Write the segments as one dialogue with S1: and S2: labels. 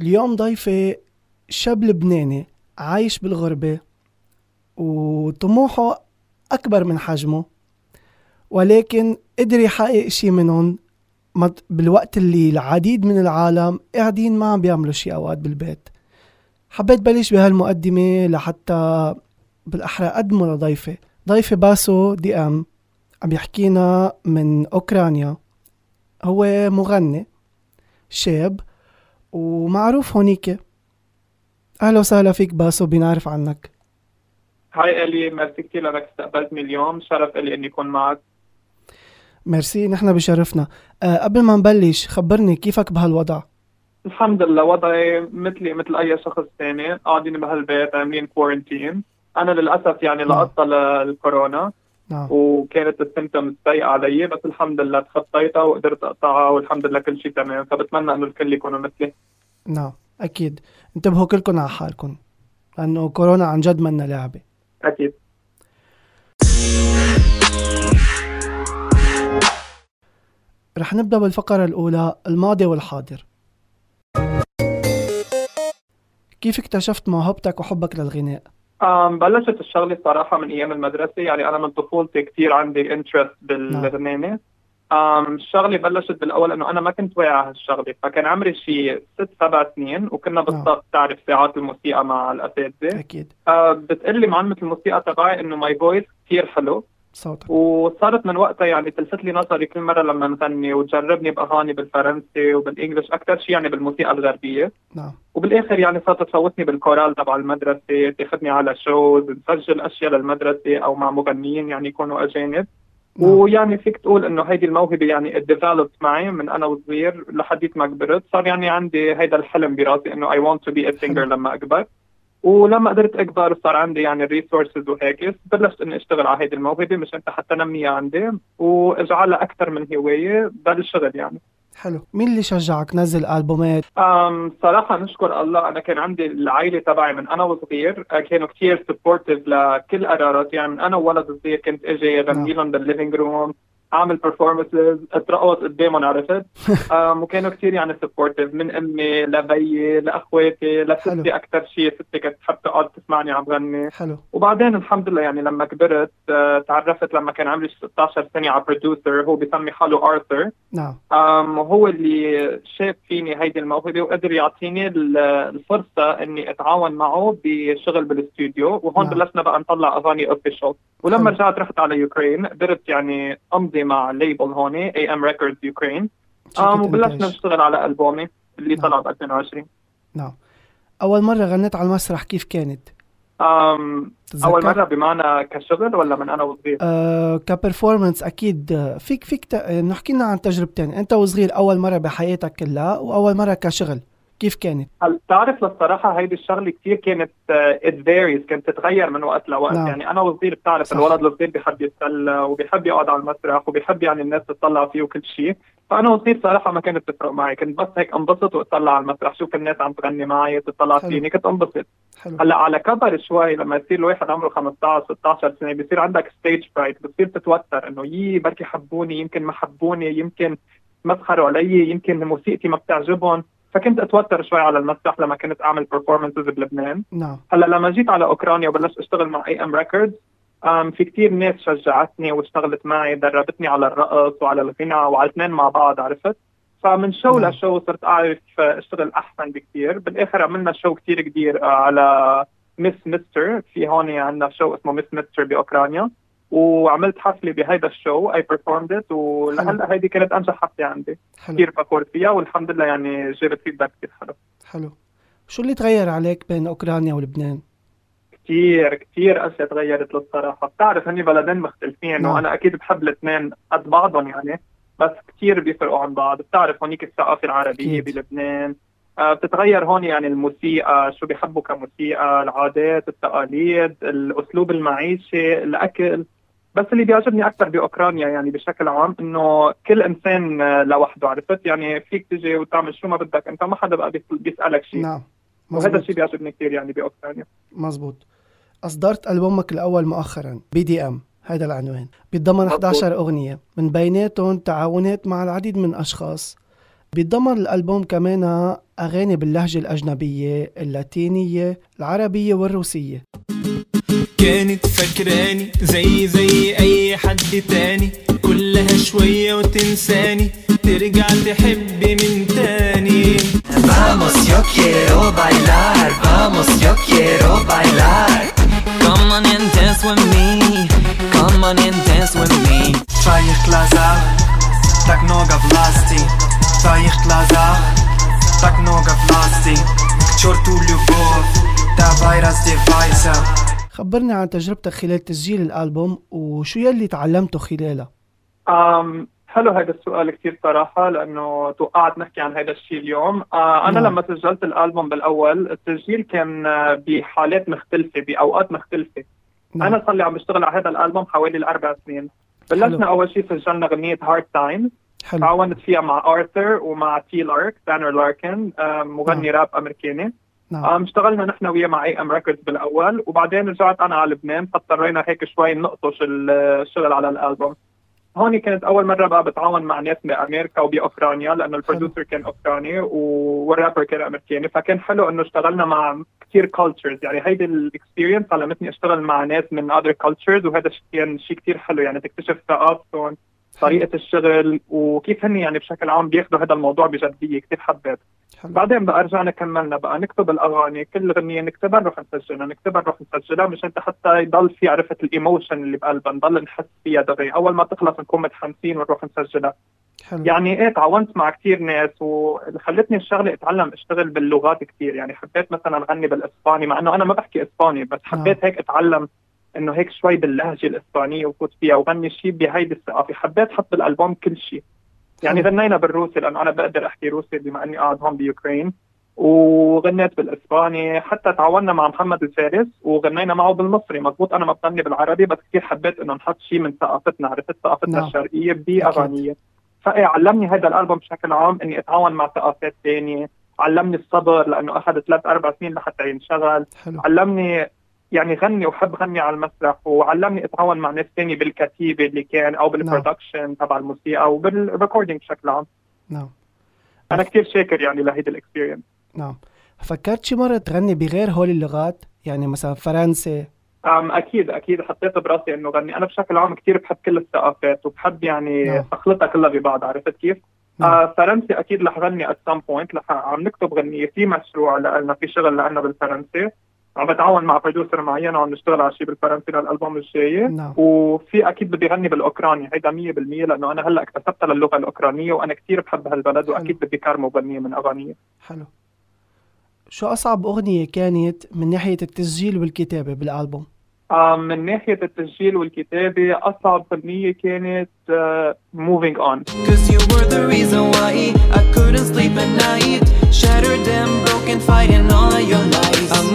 S1: اليوم ضيفي شاب لبناني عايش بالغربة وطموحه أكبر من حجمه ولكن قدر يحقق شي منهم بالوقت اللي العديد من العالم قاعدين ما عم بيعملوا شي أوقات بالبيت. حبيت بلش بهالمقدمة لحتى بالأحرى أقدمه لضيفي ضيفي باسو دي أم عم يحكينا من أوكرانيا. هو مغني شاب ومعروف هونيك. أهلا وسهلا فيك باسو بنعرف عنك.
S2: Hi إلي ميرسي كثير لانك استقبلتني اليوم شرف إلي إني أكون معك.
S1: ميرسي نحن بشرفنا. أه قبل ما نبلش خبرني كيفك بهالوضع؟
S2: الحمد لله وضعي مثلي مثل أي شخص ثاني قاعدين بهالبيت عاملين quarantine أنا للأسف يعني
S1: نعم.
S2: لقطت الكورونا
S1: نعم.
S2: وكانت السيمتومز سيئة علي بس الحمد لله تخطيتها وقدرت أقطعها والحمد لله كل شيء تمام. فبتمنى إنه الكل يكونوا مثلي.
S1: نعم أكيد. انتبهوا كلكم على حالكم لأنه كورونا عن جد منا لعبة.
S2: أكيد.
S1: رح نبدأ بالفقرة الأولى الماضي والحاضر. كيف اكتشفت موهبتك وحبك للغناء؟
S2: بلشت الشغلة صراحة من أيام المدرسة. يعني أنا من طفولتي كثير عندي interest بالغنانة أم الشغلة بلشت بالأول إنه أنا ما كنت واعي على هالشغلة. فكان عمري شي ست سبع سنين وكنا بالصف تعرف ساعات الموسيقى مع الأساتذة.
S1: أكيد.
S2: أه بتقلي معلمة الموسيقى تبعي إنه my voice كثير حلو.
S1: صوتك
S2: وصارت من وقتها يعني تلفت لي نظري كل مرة لما نغني وتجربني بأغاني بالفرنسي وبال English أكثر شيء يعني بالموسيقى الغربية.
S1: نعم.
S2: وبالآخر يعني صارت تفوتني بالكورال تبع المدرسة تاخذني على shows نسجل أشياء للمدرسة أو مع مغنيين يعني يكونوا أجانب.
S1: نعم.
S2: ويعني فيك تقول إنه هيدي الموهبة يعني developed معي من أنا وصغير لحديت ما كبرت. صار يعني عندي هيدا الحلم براسي إنه I want to be a
S1: singer.
S2: لما أكبر. ولما قدرت اكبر صار عندي يعني ال resources وهيك بلشت إني أشتغل على هيدي الموهبة مشان حتى نميها عندي واجعلها أكثر من هواية بالشغل يعني.
S1: حلو. مين اللي شجعك نزل ألبومات؟
S2: أم صراحة نشكر الله أنا كان عندي العائلة تبعي من أنا وصغير آه، كانوا كثير supportive لكل قراراتي يعني من أنا وولد صغير كنت أجي أغني لهم بال living room أعمل performances أرقص قدامهم عرفت وكانوا كثير يعني supportive من أمي لبيي لأخواتي لستي. أكثر شيء ستي كانت تحب تقعد تسمعني عم غني
S1: حلو
S2: وبعدين الحمد لله يعني لما كبرت آه، تعرفت لما كان عمري 16 سنة على producer هو بيسمي حاله آرثر
S1: نعم
S2: أم هو اللي شاف فيني هيدي الموهبة وقدر يعطيني ال- الفرصة إني أتعاون معه بشغل بالاستوديو وهون
S1: نعم.
S2: بلشنا بقى نطلع أغاني official ولما
S1: حلو.
S2: رجعت رحت على يوكرين قدرت يعني أمضي مع label هون اي ام ريكوردز يوكرين وبلشنا. نشتغل على ألبومي اللي
S1: نعم.
S2: طلع ب 2020
S1: نعم أول مرة غنيت على المسرح كيف كانت؟
S2: أم؟ أول مرة بمعنى كشغل ولا من أنا وصغير؟
S1: آه ك performance أكيد آه، فيك فيك ت... نحكي لنا عن تجربتين وأنت وصغير أول مرة بحياتك كلها وأول مرة كشغل كيف كانت؟
S2: هل تعرف للصراحة هيدي الشغلة كثير كانت it varies كانت تتغير من وقت لوقت
S1: نعم.
S2: يعني أنا وصغير بتعرف
S1: صح.
S2: الولد الصغير بيحب يتسلى وبيحب يقعد على المسرح وبيحب يعني الناس تطلع فيه وكل شيء فأنا وصغير صراحة ما كانت تفرق معي كنت بس هيك انبسط وأطلع على المسرح شوف الناس عم تغني معي تطلع
S1: حلو.
S2: فيني كنت انبسط
S1: حلو
S2: هلأ على كبر شوي لما يصير الواحد عمره 15 16 سنة بصير عندك stage fright بتصير تتوتر إنه يي بركي حبوني يمكن ما حبوني يمكن مسخروا علي يمكن موسيقتي ما بتعجبهم فكنت أتوتر شوي على المسرح لما كنت أعمل performances بلبنان.
S1: نعم.
S2: هلأ لما جيت على أوكرانيا وبلشت أشتغل مع اي آم ريكوردز في كتير ناس شجعتني واشتغلت معي دربتني على الرقص وعلى الغنى وعلى الاثنين مع بعض عرفت؟ فمن شو
S1: نعم.
S2: لشو صرت أعرف أشتغل أحسن بكثير بالآخر عملنا show كتير كبير آه، على مس مستر في هون عندنا show اسمه مس مستر بأوكرانيا. وعملت حفلة بهيدا ال show I performed it ولهلأ هيدي كانت أنجح حفلة عندي.
S1: حلو.
S2: كثير فخور فيها والحمد لله يعني جابت feedback كثير حلو.
S1: حلو. شو اللي تغير عليك بين أوكرانيا ولبنان؟
S2: كثير كثير أشياء تغيرت للصراحة. بتعرف هني بلدين مختلفين
S1: نعم.
S2: وأنا أكيد بحب الاثنين قد بعضهم يعني بس كثير بيفرقوا عن بعض. بتعرف هونيك الثقافة العربية
S1: أكيد.
S2: بلبنان. آه، بتتغير هون يعني الموسيقى شو بيحبوا كموسيقى العادات التقاليد الأسلوب المعيشي الأكل. بس اللي بيعجبني أكثر بأوكرانيا يعني بشكل عام إنه كل إنسان آه، لوحده عرفت؟ يعني فيك تجي وتعمل شو ما بدك أنت ما حدا بقى بيس- بيسألك شيء
S1: نعم.
S2: وهذا
S1: مزبوط
S2: الشيء بيعجبني كثير يعني بأوكرانيا.
S1: مزبوط أصدرت ألبومك الأول مؤخرا بي دي أم هذا العنوان. بيتضمن 11 أغنية من بيناتهم تعاونات مع العديد من الأشخاص بيتضمن الألبوم كمان أغاني باللهجة الأجنبية اللاتينية العربية والروسية.
S3: كانت فاكراني زي زي أي حد تاني كلها شوية وتنساني ترجع تحب من تاني
S4: Vamos, yo quiero bailar, vamos, yo quiero bailar.
S3: Come on and dance with me Come on and dance with me
S4: Twoich glazach, tak noga w lasti. Twoich glazach, tak noga w lasti. K czortu любовь, давай раздевайся.
S1: خبرني عن تجربتك خلال تسجيل الألبوم وشو يلي تعلمته خلالها؟
S2: أم حلو هذا السؤال كثير صراحة لأنه توقعت نحكي عن هذا الشيء اليوم. آه أنا
S1: نعم.
S2: لما سجلت الألبوم بالأول التسجيل كان بحالات مختلفة بأوقات مختلفة.
S1: نعم.
S2: أنا صار لي عم بشتغل على هذا الألبوم حوالي الأربع سنين. بلشنا
S1: حلو.
S2: أول شيء سجلنا غنية Hard
S1: Time
S2: تعاونت فيها مع آرثر ومع تي لارك دانر لاركن مغني راب أمريكاني.
S1: نعم.
S2: اشتغلنا نحن وياه مع اي ام ريكوردز بالأول وبعدين رجعت أنا على لبنان فاضطرينا هيك شوي نقطش ال- الشغل على الألبوم. هون كانت أول مرة بقى بتعاون مع ناس بأمريكا وباوكرانيا لأنه ال producer كان أوكراني والرابر كان أمريكاني فكان حلو إنه اشتغلنا مع كثير cultures يعني هيدي ال experience علمتني أشتغل مع ناس من other cultures وهذا الشيء كان شيء كثير حلو. يعني تكتشف ثقافتهم طريقة الشغل وكيف هن يعني بشكل عام بياخذوا هذا الموضوع بجدية كثير حبيت.
S1: حلو.
S2: بعدين بقى رجعنا كملنا بقى. نكتب الأغاني كل أغنية نكتبها نروح نسجلها نكتبها نروح نسجلها مشان حتى يضل في عرفت ال emotion اللي بقلبها نضل نحس فيها دغري. أول ما تخلص نكون متحمسين ونروح نسجلها.
S1: حلو.
S2: يعني إيه تعاونت مع كثير ناس واللي خلتني الشغلة أتعلم أشتغل باللغات كثير يعني حبيت مثلا أغني بالإسباني مع إنه أنا ما بحكي إسباني بس حبيت هيك أتعلم إنه هيك شوي باللهجة الإسبانية وفوت فيها وغني شيء بهيدي الثقافة. حبيت أحط بالألبوم كل شيء يعني. غنينا بالروسي لأنه أنا بقدر أحكي روسي بما إني قاعد هون بيوكرين. وغنيت بالإسباني حتى تعاوننا مع محمد الفارس وغنينا معه بالمصري. مضبوط أنا ما بغني بالعربي بس كثير حبيت إنه نحط شيء من ثقافتنا عرفت؟ ثقافتنا
S1: نعم.
S2: الشرقية بأغانية. فإيه علمني هذا الألبوم بشكل عام إني أتعاون مع ثقافات ثانية علمني الصبر لأنه أخذ ثلاث أربع سنين لحتى ينشغل.
S1: حلو.
S2: علمني يعني غني وحب غني على المسرح وعلمني أتعاون مع ناس ثانية بالكتيبه اللي كان أو بال production تبع الموسيقى وبال recording بشكل عام.
S1: نعم.
S2: أنا كثير شاكر يعني لهيدي ال experience
S1: نعم. فكرت شي مرة تغني بغير هول اللغات يعني مثلا فرنسي؟
S2: أم أكيد أكيد حطيت براسي إنه غني. أنا بشكل عام كثير بحب كل الثقافات وبحب يعني
S1: نعم.
S2: أخلطها كلها ببعض عرفت كيف؟
S1: نعم.
S2: آه فرنسي أكيد رح غني some point رح عم نكتب غنية في مشروع لنا في شغل لنا بالفرنسي. عم بتعاون مع بروديوسر معين وعم نشتغل على شيء بالفرنسي للالبوم الجاي
S1: نعم.
S2: وفي أكيد بدي غني بالأوكراني هيدا 100% لأنه أنا هلأ اكتسبت للغة الأوكرانية وأنا كثير بحب هالبلد وأكيد بدي كارمو غنيه من أغانية
S1: حلو شو أصعب أغنية كانت من ناحية التسجيل والكتابة بالألبوم؟
S2: آه، من ناحيه التسجيل والكتابه اصعب غنيه كانت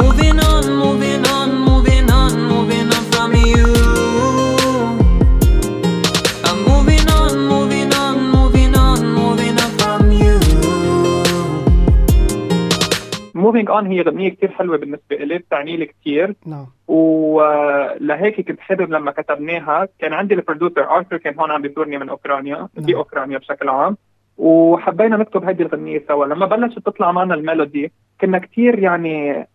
S3: moving on, moving on, moving on, moving on from you Moving On
S2: هي غنيه كثير حلوة بالنسبة لي بتعني لي كثير
S1: نعم.
S2: ولهيك كنت حابب لما كتبناها كان عندي ال producer آرثر كان هون عم بيزورني من أوكرانيا
S1: نعم.
S2: باوكرانيا بشكل عام. وحبينا نكتب هذه الغنيه سوا. لما بلشت تطلع معنا ال melody كنا كثير يعني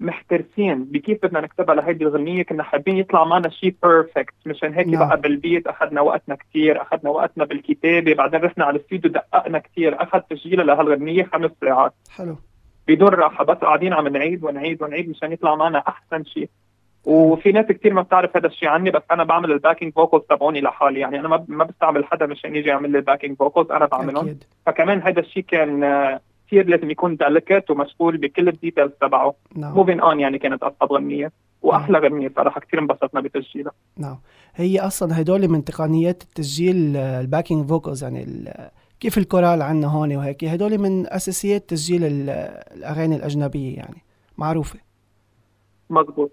S2: محترسين بكيف بدنا نكتبها لهيدي الغنية كنا حابين يطلع معنا شيء perfect مشان هيك
S1: نعم.
S2: بقى بالبيت أخذنا وقتنا كثير أخذنا وقتنا بالكتابة. بعدين رحنا على الاستوديو دققنا كثير أخذ تسجيلها لهالغنية خمس ساعات.
S1: حلو.
S2: بدون راحه بس قاعدين عم نعيد ونعيد ونعيد مشان يطلع معنا أحسن شيء. وفي ناس كثير ما بتعرف هذا الشيء عني بس أنا بعمل ال backing vocals تبعوني لحالي. يعني أنا ما ما بستعمل حدا مشان يجي يعمل لي ال backing vocals أنا بعملهم.
S1: أكيد.
S2: فكمان هذا الشيء كان آه، كثير لازم يكون delicate ومسؤول بكل ال details تبعه.
S1: نعم.
S2: Moving On يعني كانت أصعب غنية وأحلى غنية صراحة. كثير انبسطنا بتسجيلها
S1: نعم. هي أصلا هدول من تقنيات التسجيل ال backing vocals يعني ال- كيف الكورال عنا هون وهيك؟ هدول من أساسيات تسجيل ال- الأغاني الأجنبية يعني. معروفة.
S2: مزبوط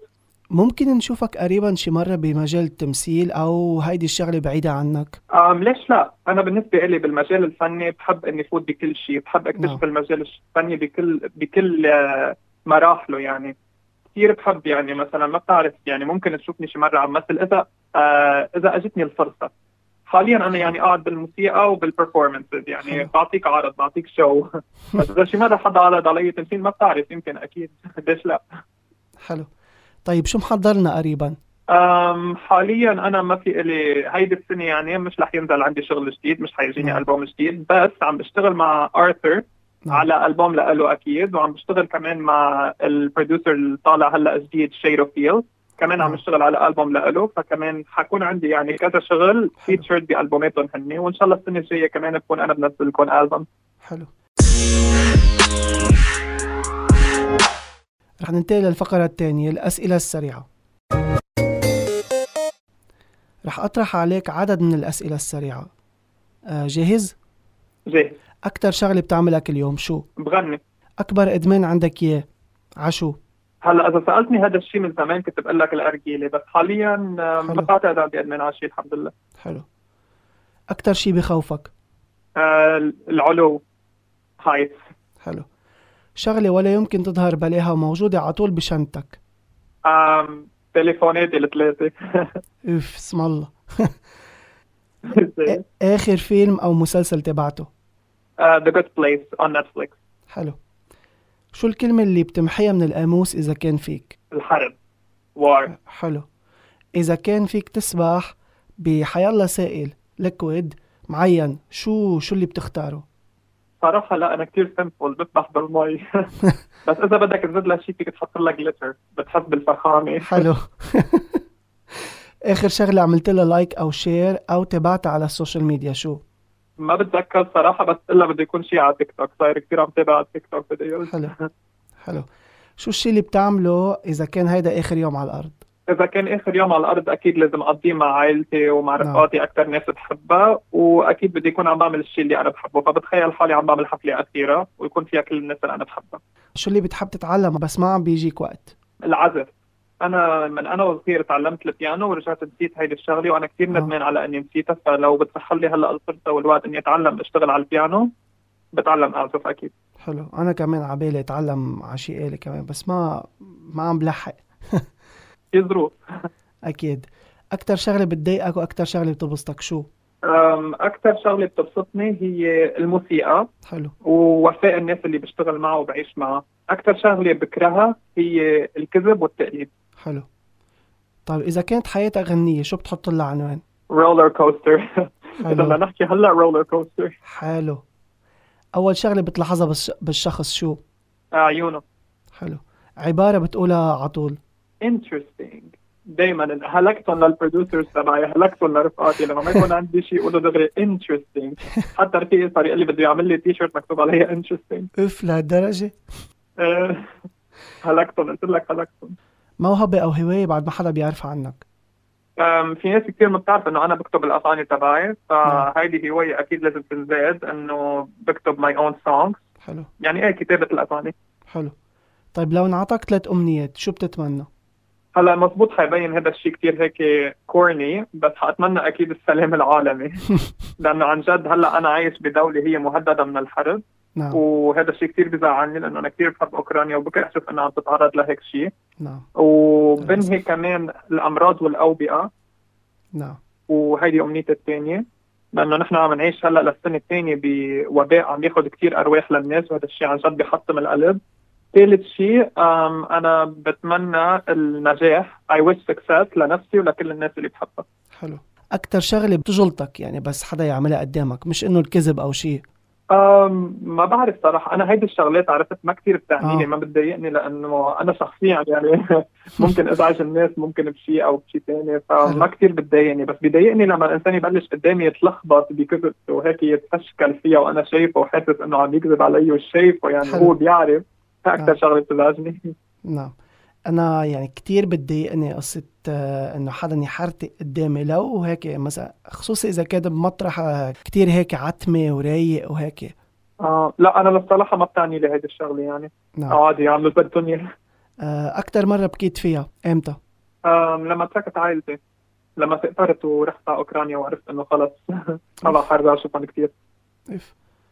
S1: ممكن نشوفك قريبا شي مرة بمجال التمثيل أو هيدي الشغلة بعيدة عنك؟
S2: أم ليش لا؟ أنا بالنسبة لي بالمجال الفني بحب إني فوت بكل شيء، بحب
S1: نعم.
S2: أكتشف المجال الفني بكل بكل آه، مراحله يعني. كثير بحب يعني مثلا ما بتعرف يعني ممكن تشوفني شي مرة عم مثل إذا آه إذا أجتني الفرصة. حاليا أنا يعني قاعد بالموسيقى وبال performances
S1: يعني.
S2: بعطيك عرض بعطيك show بس اذا شي مره حدا عرض علي؟ تمثيل ما بتعرف يمكن أكيد. ليش لا؟
S1: حلو. طيب شو محضر لنا قريبا؟
S2: أم حاليا أنا ما في إلي هيدي السنة يعني مش رح ينزل عندي شغل جديد مش حيجيني
S1: نعم.
S2: ألبوم جديد بس عم بشتغل مع ارثر
S1: نعم.
S2: على ألبوم لإله أكيد وعم بشتغل كمان مع ال producer اللي طالع هلأ جديد شيرو فيل كمان عم. بشتغل على ألبوم لإله فكمان حكون عندي يعني كذا شغل featured بألبوماتهم هن وإن شاء الله السنة الجاية كمان بكون أنا بنزل لكم ألبوم
S1: حلو رح ننتقل للفقرة الثانية الأسئلة السريعة رح أطرح عليك عدد من الأسئلة السريعة آه، جاهز؟
S2: جاهز
S1: أكتر شغلة بتعملها كل يوم شو؟
S2: بغني
S1: أكبر إدمان عندك إياه؟ عشو؟
S2: هلا إذا سألتني هذا الشيء من زمان كنت بقول لك الأرجيلة بس حاليا. ما بعتقد عندي ادمان على شيء الحمد لله.
S1: حلو. أكتر شي بخوفك؟
S2: آه العلو. هايت
S1: حلو. شغلة ولا يمكن تظهر بلاها وموجودة على طول بشنطتك
S2: آم، تليفوناتي الثلاثة.
S1: أوف اسم الله. آخر فيلم أو مسلسل تبعته؟
S2: The Good Place on Netflix
S1: حلو. شو الكلمة اللي بتمحيها من القاموس إذا كان فيك؟
S2: الحرب. war
S1: حلو. إذا كان فيك تسبح بحيالله سائل liquid معين شو شو اللي بتختاره؟
S2: صراحة لا أنا كتير simple بسبح بالمي. بس إذا بدك تزيد لها شيء فيك تحط لها glitter بتحس بالفخامة
S1: حلو. آخر شغلة عملت لها like أو share أو تابعتها على ال social media شو؟
S2: ما بتذكر صراحة بس إلا بده يكون شيء على تيك توك صاير كثير عم تابع على تيك توك أقول
S1: حلو. حلو. شو الشي اللي بتعمله إذا كان هيدا آخر يوم على الأرض؟
S2: إذا كان آخر يوم على الأرض أكيد لازم أقضيه مع عائلتي ومع
S1: نعم.
S2: رفقاتي أكثر ناس بحبها وأكيد بدي يكون عم بعمل الشيء اللي أنا بحبه. فبتخيل حالي عم بعمل حفلة أخيرة ويكون فيها كل الناس اللي أنا بحبها.
S1: شو اللي بتحب تتعلم؟ بس ما عم بيجيك وقت؟
S2: العزف. أنا من أنا وصغير تعلمت البيانو ورجعت نسيت هيدي الشغلة وأنا كثير
S1: آه.
S2: ندمان على إني نسيتها فلو بتسحب لي هلأ الفرصة والوقت إني أتعلم أشتغل على البيانو بتعلم أعزف أكيد.
S1: حلو. أنا كمان عبالي أتعلم على شي آلة كمان بس ما ما عم بلحق.
S2: في ظروف.
S1: أكيد. أكتر شغلة بتضايقك وأكتر شغلة بتبسطك شو؟
S2: أكثر شغلة بتبسطني هي الموسيقى
S1: حلو.
S2: ووفاء الناس اللي بشتغل معها وبعيش معها أكثر شغلة بكرهها هي الكذب والتقليد.
S1: حلو. طيب إذا كانت حياتك غنية شو بتحط لها عنوان؟
S2: roller coaster إذا بدنا نحكي هلا roller coaster
S1: حلو. أول شغلة بتلاحظها بالش... بالشخص شو؟
S2: عيونه
S1: حلو. عبارة بتقولها على طول.
S2: Interesting. دائما هلكتهم لل producers تبعي هلكتهم لرفقاتي. لما ما يكون عندي شيء يقولوا دغري interesting. حتى رفيقي صار يقول لي بده يعمل لي تي شيرت مكتوب عليها interesting.
S1: أوف لهالدرجة.
S2: آه، هلكتهم قلت لك هلكتهم.
S1: موهبة أو هواية بعد ما حدا بيعرفها عنك؟
S2: في ناس كثير ما بتعرف إنه أنا بكتب الأغاني تبعي فهيدي هواية أكيد لازم تنزاد إنه بكتب my own songs
S1: حلو.
S2: يعني إيه كتابة الأغاني؟
S1: حلو. طيب لو انعطاك ثلاث أمنيات شو بتتمنى؟
S2: هلأ مزبوط حيبين هذا الشيء كثير هيك كورني بس حأتمنى أكيد السلام العالمي. لأنه عن جد هلأ أنا عايش بدولة هي مهددة من الحرب.
S1: نعم.
S2: وهذا الشيء كثير بزعلني لأنه أنا كثير بحب أوكرانيا وبكره أشوف انها عم تتعرض لهيك شيء.
S1: نعم.
S2: وبنهي كمان الأمراض والأوبئة.
S1: نعم.
S2: وهيدي أمنيتي الثانية لأنه نحن عم نعيش هلأ للسنة الثانية بوباء عم ياخذ كثير أرواح للناس وهذا الشيء عن جد بيحطم القلب. ثالث شيء أنا بتمنى النجاح. I wish success لنفسي ولكل الناس اللي بحبها.
S1: حلو. أكتر شغلة بتجلطك يعني بس حدا يعملها قدامك مش إنه الكذب أو شيء؟
S2: ما بعرف صراحة أنا هيدي الشغلات عرفت ما كثير بتعنيني
S1: آه.
S2: ما بتضايقني لأنه أنا شخصيا يعني ممكن أزعج الناس ممكن بشيء أو بشيء ثاني فما. كثير بتضايقني بس بضايقني لما الإنسان يبلش قدامي يتلخبط بكذبته وهيك يتفشكل فيها وأنا شايفه وحاسس إنه عم يكذب علي وشايفه يعني
S1: حلو.
S2: هو بيعرف
S1: آه.
S2: أكثر شغلة بتزعجني
S1: نعم أنا يعني كتير بتضايقني قصة آه، إنه حدا يحرتق قدامي. لو هيك مثلا خصوصي إذا كان بمطرح آه، كتير هيك عتمة ورايق وهيك.
S2: آه لا أنا بصراحة ما بتعني لي هيدي الشغلة يعني.
S1: نعم.
S2: عادي يعملوا اللي بدهم إياه
S1: آه، أكتر مرة بكيت فيها إمتى؟
S2: أم، لما تركت عائلتي. لما سافرت ورحت على أوكرانيا وعرفت إنه خلص. خلص حرجع أشوفهم كثير.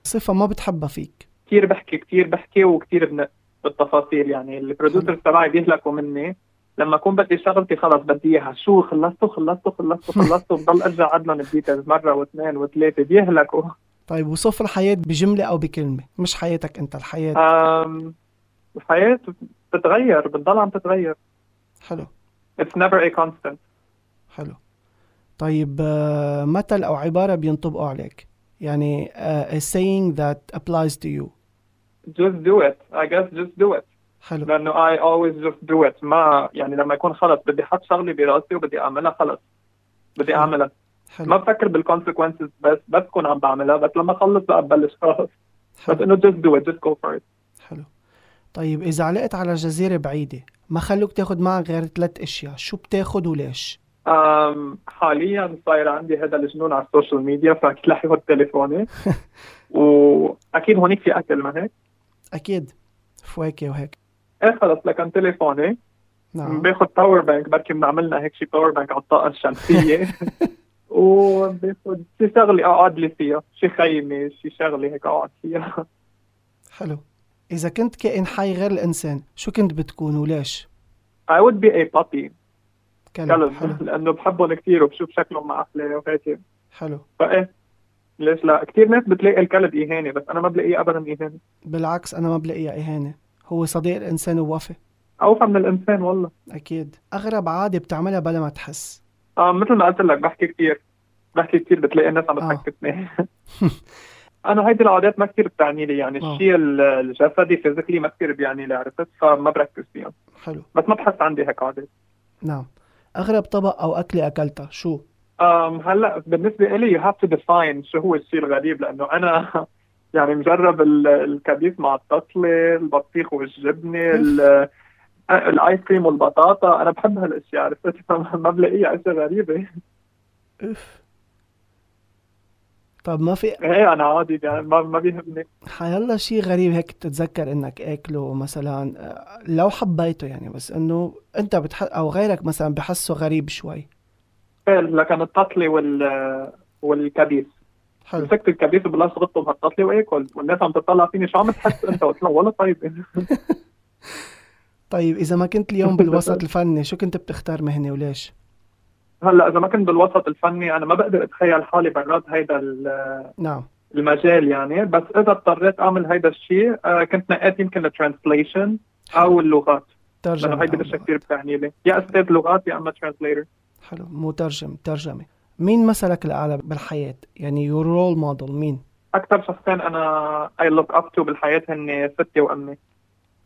S1: صفة ما بتحبها فيك.
S2: كثير بحكي كثير بحكي وكثير بنق. بالتفاصيل يعني. ال producer تبعي بيهلكوا مني. لما أكون بدي شغلتي خلص بدي إياها. شو خلصتوا؟ خلصتوا خلصتوا خلصتوا. بضل أرجع عد لهم ال details مرة واثنين وثلاثة. بيهلكوا.
S1: طيب وصف الحياة بجملة أو بكلمة؟ مش حياتك أنت الحياة.
S2: أم، الحياة بتتغير بتضل عم تتغير.
S1: حلو.
S2: It's never a constant.
S1: حلو. طيب آه، مثل أو عبارة بينطبقوا عليك. يعني آه، a saying that applies to you.
S2: Just do it. I guess just do it.
S1: حلو.
S2: لأنه I always just do it. ما يعني لما يكون خلص بدي أحط شغلي براسي وبدي أعملها خلص. بدي
S1: حلو.
S2: أعملها. ما
S1: حلو
S2: بفكر بالكونسيكونسز بس بس كون عم بعملها بس لما اخلص بقى ببلش خلص بس
S1: حلو
S2: إنه just do it just go for it.
S1: حلو. طيب إذا علقت على جزيرة بعيدة ما خلوك تاخد معك غير ثلاث أشياء؟ شو بتاخد وليش؟
S2: أم حاليا صاير عندي هذا الجنون على ال social media فأكيد رح ياخذ تليفوني. واكيد هونيك في أكل ما هيك؟
S1: أكيد. فواكه وهيك.
S2: إيه خلص لكن تليفوني.
S1: نعم.
S2: باخذ power bank بركي بنعملنا هيك شي power bank على الطاقة الشمسية. وباخذ شي شغلة أقعد لي فيها. شي خيمة شي شغلة هيك أقعد فيها.
S1: حلو. إذا كنت كائن حي غير الإنسان شو كنت بتكون وليش؟
S2: I would be a puppy.
S1: كلب
S2: كلب
S1: حلو.
S2: لأنه بحبهم كثير وبشوف شكلهم مع أحلى وهيك.
S1: حلو.
S2: فإيه. ليش لا؟ كثير ناس بتلاقي الكلب إهانة بس أنا ما بلاقيه ابدا إهانة.
S1: بالعكس أنا ما بلاقيها إهانة. هو صديق الإنسان ووفي.
S2: أوفى من الإنسان والله.
S1: أكيد. أغرب عادة بتعملها بلا ما تحس.
S2: آه مثل ما قلت لك بحكي كثير بحكي كثير بتلاقي الناس عم
S1: آه.
S2: بتحكتني. أنا هيدي العادات ما كثير بتعني لي يعني
S1: آه.
S2: الشيء ال- الجسدي فيزيكلي ما كثير بيعني لي عرفت؟ فما بركز فيهم.
S1: حلو.
S2: بس ما بحس عندي هيك عادات.
S1: نعم. أغرب طبق أو أكلة أكلتها شو؟
S2: أم هلأ بالنسبة لي you have to define شو هو الشيء الغريب لأنه أنا يعني مجرب ال- الكبيس مع التطلة البطيخ والجبنة ال- ال ice cream والبطاطا. أنا بحب هالأشياء عرفت؟ ما بلاقيها اشياء غريبة.
S1: أوف طب ما في
S2: إيه أنا عادي يعني ما ما بيهمني.
S1: حيلا شيء غريب هيك تتذكر إنك أكله مثلا آه، لو حبيته يعني بس إنه أنت بتح أو غيرك مثلا بحسه غريب شوي.
S2: إيه، لكن التطلة وال والكبيس.
S1: حلو.
S2: مسكت الكبيس وبلشت اغطه بهالتطلة واكل والناس عم تطلع فيني شو عم تحس أنت قلت لهم والله طيب.
S1: طيب إذا ما كنت اليوم بالوسط الفني شو كنت بتختار مهنة وليش؟
S2: هلأ إذا ما كنت بالوسط الفني أنا ما بقدر أتخيل حالي برات هيدا
S1: نعم.
S2: المجال يعني. بس إذا اضطريت أعمل هيدا الشيء آه، كنت نقيت يمكن ال translation أو اللغات.
S1: ترجمة.
S2: لأنه هيدي
S1: لغة.
S2: كثير بتعني لي. يا أستاذ لغات يا أما translator
S1: حلو. مترجم ترجمة. مين مثلك الأعلى بالحياة؟ يعني your role model مين؟
S2: أكثر شخصين أنا I look up to بالحياة هن ستي وأمي.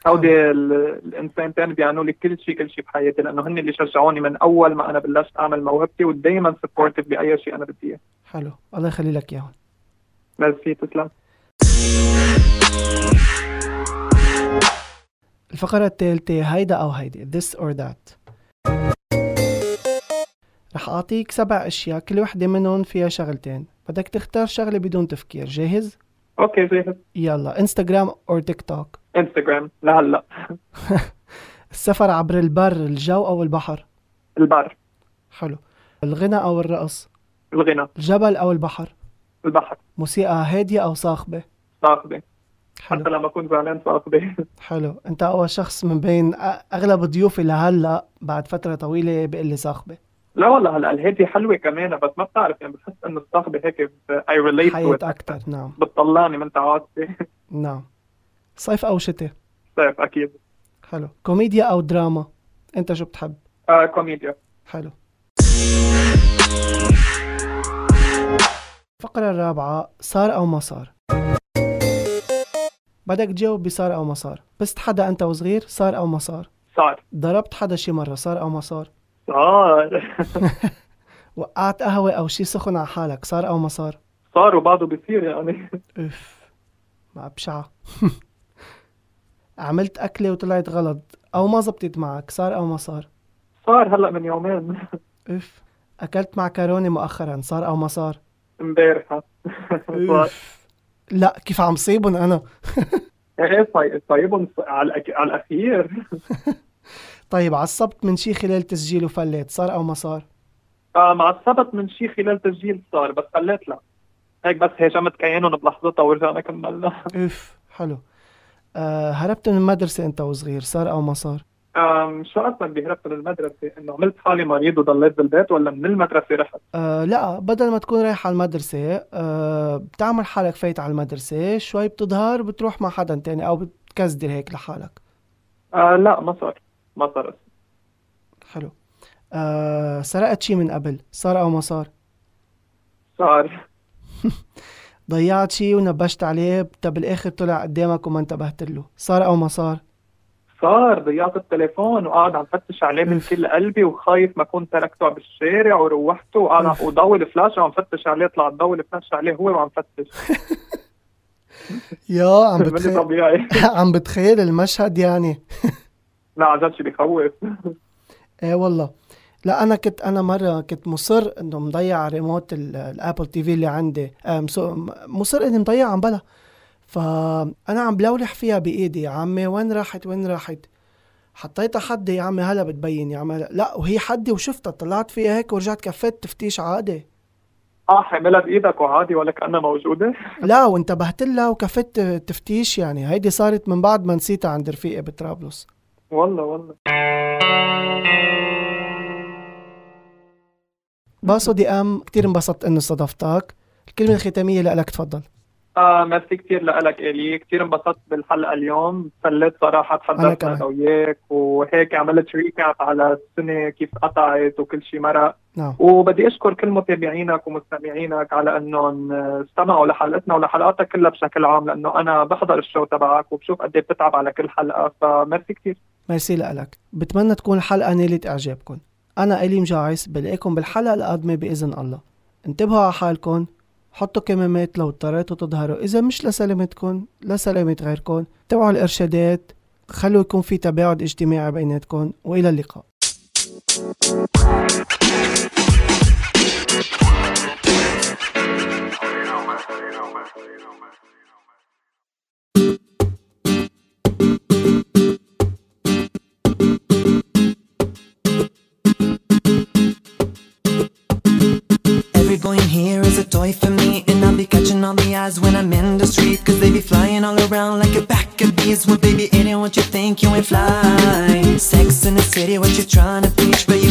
S2: هودي ال- الإنسانتين بيعنوا لي كل شيء كل شيء بحياتي لأنه هن اللي شجعوني من أول ما أنا بلشت أعمل موهبتي ودائما supportive بأي شيء أنا بدي إياه.
S1: حلو. الله يخلي لك إياهم.
S2: ميرسي تسلم.
S1: الفقرة الثالثة هيدا أو هيدي this or that. رح أعطيك سبع أشياء كل وحدة منهم فيها شغلتين. بدك تختار شغلة بدون تفكير جاهز؟
S2: okay جاهز.
S1: يلا إنستغرام أو تيك توك؟
S2: إنستغرام لهلأ.
S1: السفر عبر البر الجو أو البحر؟
S2: البر.
S1: حلو. الغنى أو الرقص؟
S2: الغنى.
S1: الجبل أو البحر؟
S2: البحر.
S1: موسيقى هادية أو صاخبة؟
S2: صاخبة. حتى
S1: حلو
S2: لما أكون زعلان صاخبة.
S1: حلو. أنت اول شخص من بين أغلب ضيوفي لهلأ بعد فترة طويلة بيقول لي صاخبة.
S2: لا والله هلا الهادي حلوة كمان بس ما بتعرف يعني بحس إنه الصاخبة هيك اي ريليت
S1: حياة أكثر نعم.
S2: بتطلعني من تعاطفي.
S1: نعم. صيف أو شتاء؟
S2: طيب أكيد.
S1: حلو. كوميديا أو دراما؟ أنت شو بتحب؟
S2: آه كوميديا.
S1: حلو. الفقرة الرابعة صار أو ما صار؟ بدك تجاوب بصار أو ما صار. بست حدا أنت وصغير صار أو ما صار؟
S2: صار.
S1: ضربت حدا شي مرة صار أو ما صار؟
S2: صار
S1: وقعت قهوة أو شي سخن على حالك صار أو ما صار؟
S2: صار وبعده بيصير يعني.
S1: اف ما بشعة. عملت أكلة وطلعت غلط أو ما زبطت معك صار أو ما صار؟
S2: صار هلأ من يومين.
S1: اف أكلت معكرونة مؤخرا صار أو ما صار؟ اف لا كيف عم صيبن أنا؟
S2: إيه صايب صايبهم على الأك- على الأخير.
S1: طيب عصبت من شي خلال تسجيل وفليت صار أو ما صار؟
S2: آه عصبت من شي خلال تسجيل صار بس فليت لا. هيك بس هاجمت كيانهم بلحظتها ورجعنا كملنا
S1: اف حلو. أه هربت من المدرسة أنت وصغير صار أو ما صار؟
S2: أم شو أصلا بيهرب من المدرسة؟ إنه عملت حالي مريض وضليت بالبيت ولا من المدرسة رحت؟
S1: آه لا بدل ما تكون رايح على المدرسة آه بتعمل حالك فايت على المدرسة شوي بتظهر بتروح مع حدا تاني أو بتكزدر هيك لحالك.
S2: آه لا ما صار. ما صار
S1: حلو. آه سرقت شي من قبل؟ صار أو ما صار؟
S2: صار.
S1: ضيعت شي ونبشت عليه؟ طب بالآخر طلع قدامك وما انتبهت له. صار أو ما صار؟
S2: صار. ضيعت التليفون وقاعد عم فتش عليه من كل قلبي وخايف ما كنت تركته بالشارع وروحته. وقاعد وضوي الفلاش وعم فتش عليه طلع ضوي الفلاش عليه هو وعم فتش.
S1: يا عم بتخيل عم بتخيل المشهد يعني.
S2: لا شي بخوف
S1: إيه والله. لا أنا كنت أنا مرة كنت مصر إنه مضيع ريموت ال- ال Apple TV اللي عندي. مص- مصر إني مضيع عم بلا. فانا عم بلولح فيها بإيدي. يا عمي وين راحت؟ وين راحت؟ حطيتها حدي يا عمي هلا بتبين. يا عمي لا وهي حدي وشفتها. طلعت فيها هيك ورجعت كفيت تفتيش عادي.
S2: آه حاملها بايدك وعادي ولا كأنها موجودة؟
S1: لا وانتبهت لها وكفيت تفتيش يعني. هيدي صارت من بعد ما نسيتها عند رفيقي بطرابلس.
S2: والله والله.
S1: باسو دي أم كتير انبسطت إنه استضفتك. الكلمة الختامية لك تفضل.
S2: آه ميرسي كثير لك إلي. كثير انبسطت بالحلقة اليوم. سليت
S1: صراحة.
S2: تحدثنا أنا وياك وهيك عملت recap على السنة كيف قطعت وكل شيء مرق.
S1: نعم.
S2: وبدي أشكر كل متابعينك ومستمعينك على إنهم استمعوا لحلقتنا ولحلقاتك كلها بشكل عام لأنه أنا بحضر ال show تبعك وبشوف قد إيه بتتعب على كل حلقة. فميرسي كثير
S1: ميرسي لك بتمنى تكون الحلقة نالت إعجابكم أنا إلي مجاعس بلاقيكم بالحلقة القادمة بإذن الله. انتبهوا على حالكم حطوا كمامات لو اضطريتوا تظهروا. إذا مش لسلامتكم لسلامة غيركم تبعوا الإرشادات خلوا يكون في تباعد اجتماعي بيناتكم وإلى اللقاء.
S3: Every pack Well baby it ain't what you think, you ain't fly. Sex in the city, what you trying to preach But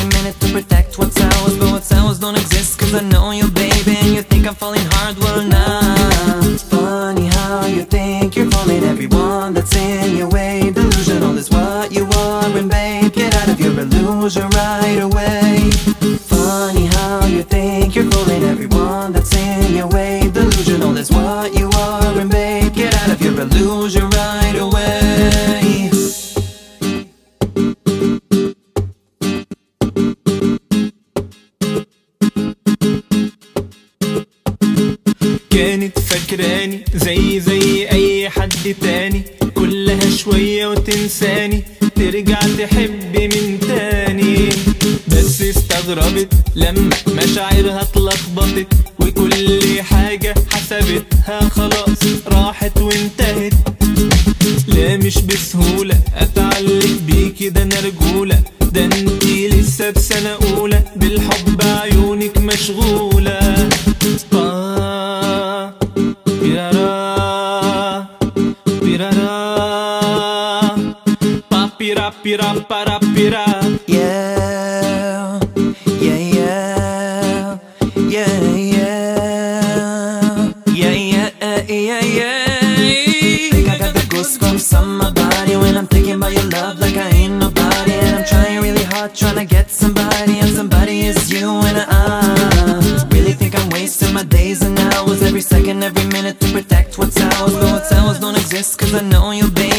S3: every minute to protect what's ours But what's ours don't exist cause I know you baby And you think I'm falling hard, well nah Funny how you think you're falling Everyone that's in your way. Delusional is what you are And babe, get out of your illusion right away
S5: فاكراني زي زي أي حد تاني. كلها شوية وتنساني. ترجع تحب من تاني. بس استغربت لما مشاعرها اتلخبطت. وكل حاجة حسبتها خلاص راحت وانتهت. لا مش بسهولة أتعلق بيكي ده أنا رجولة. ده انتي لسه بسنة أولى. بالحب عيونك مشغولة.
S3: Every second, every minute to protect what's ours. But what's ours don't exist cause I know you, baby.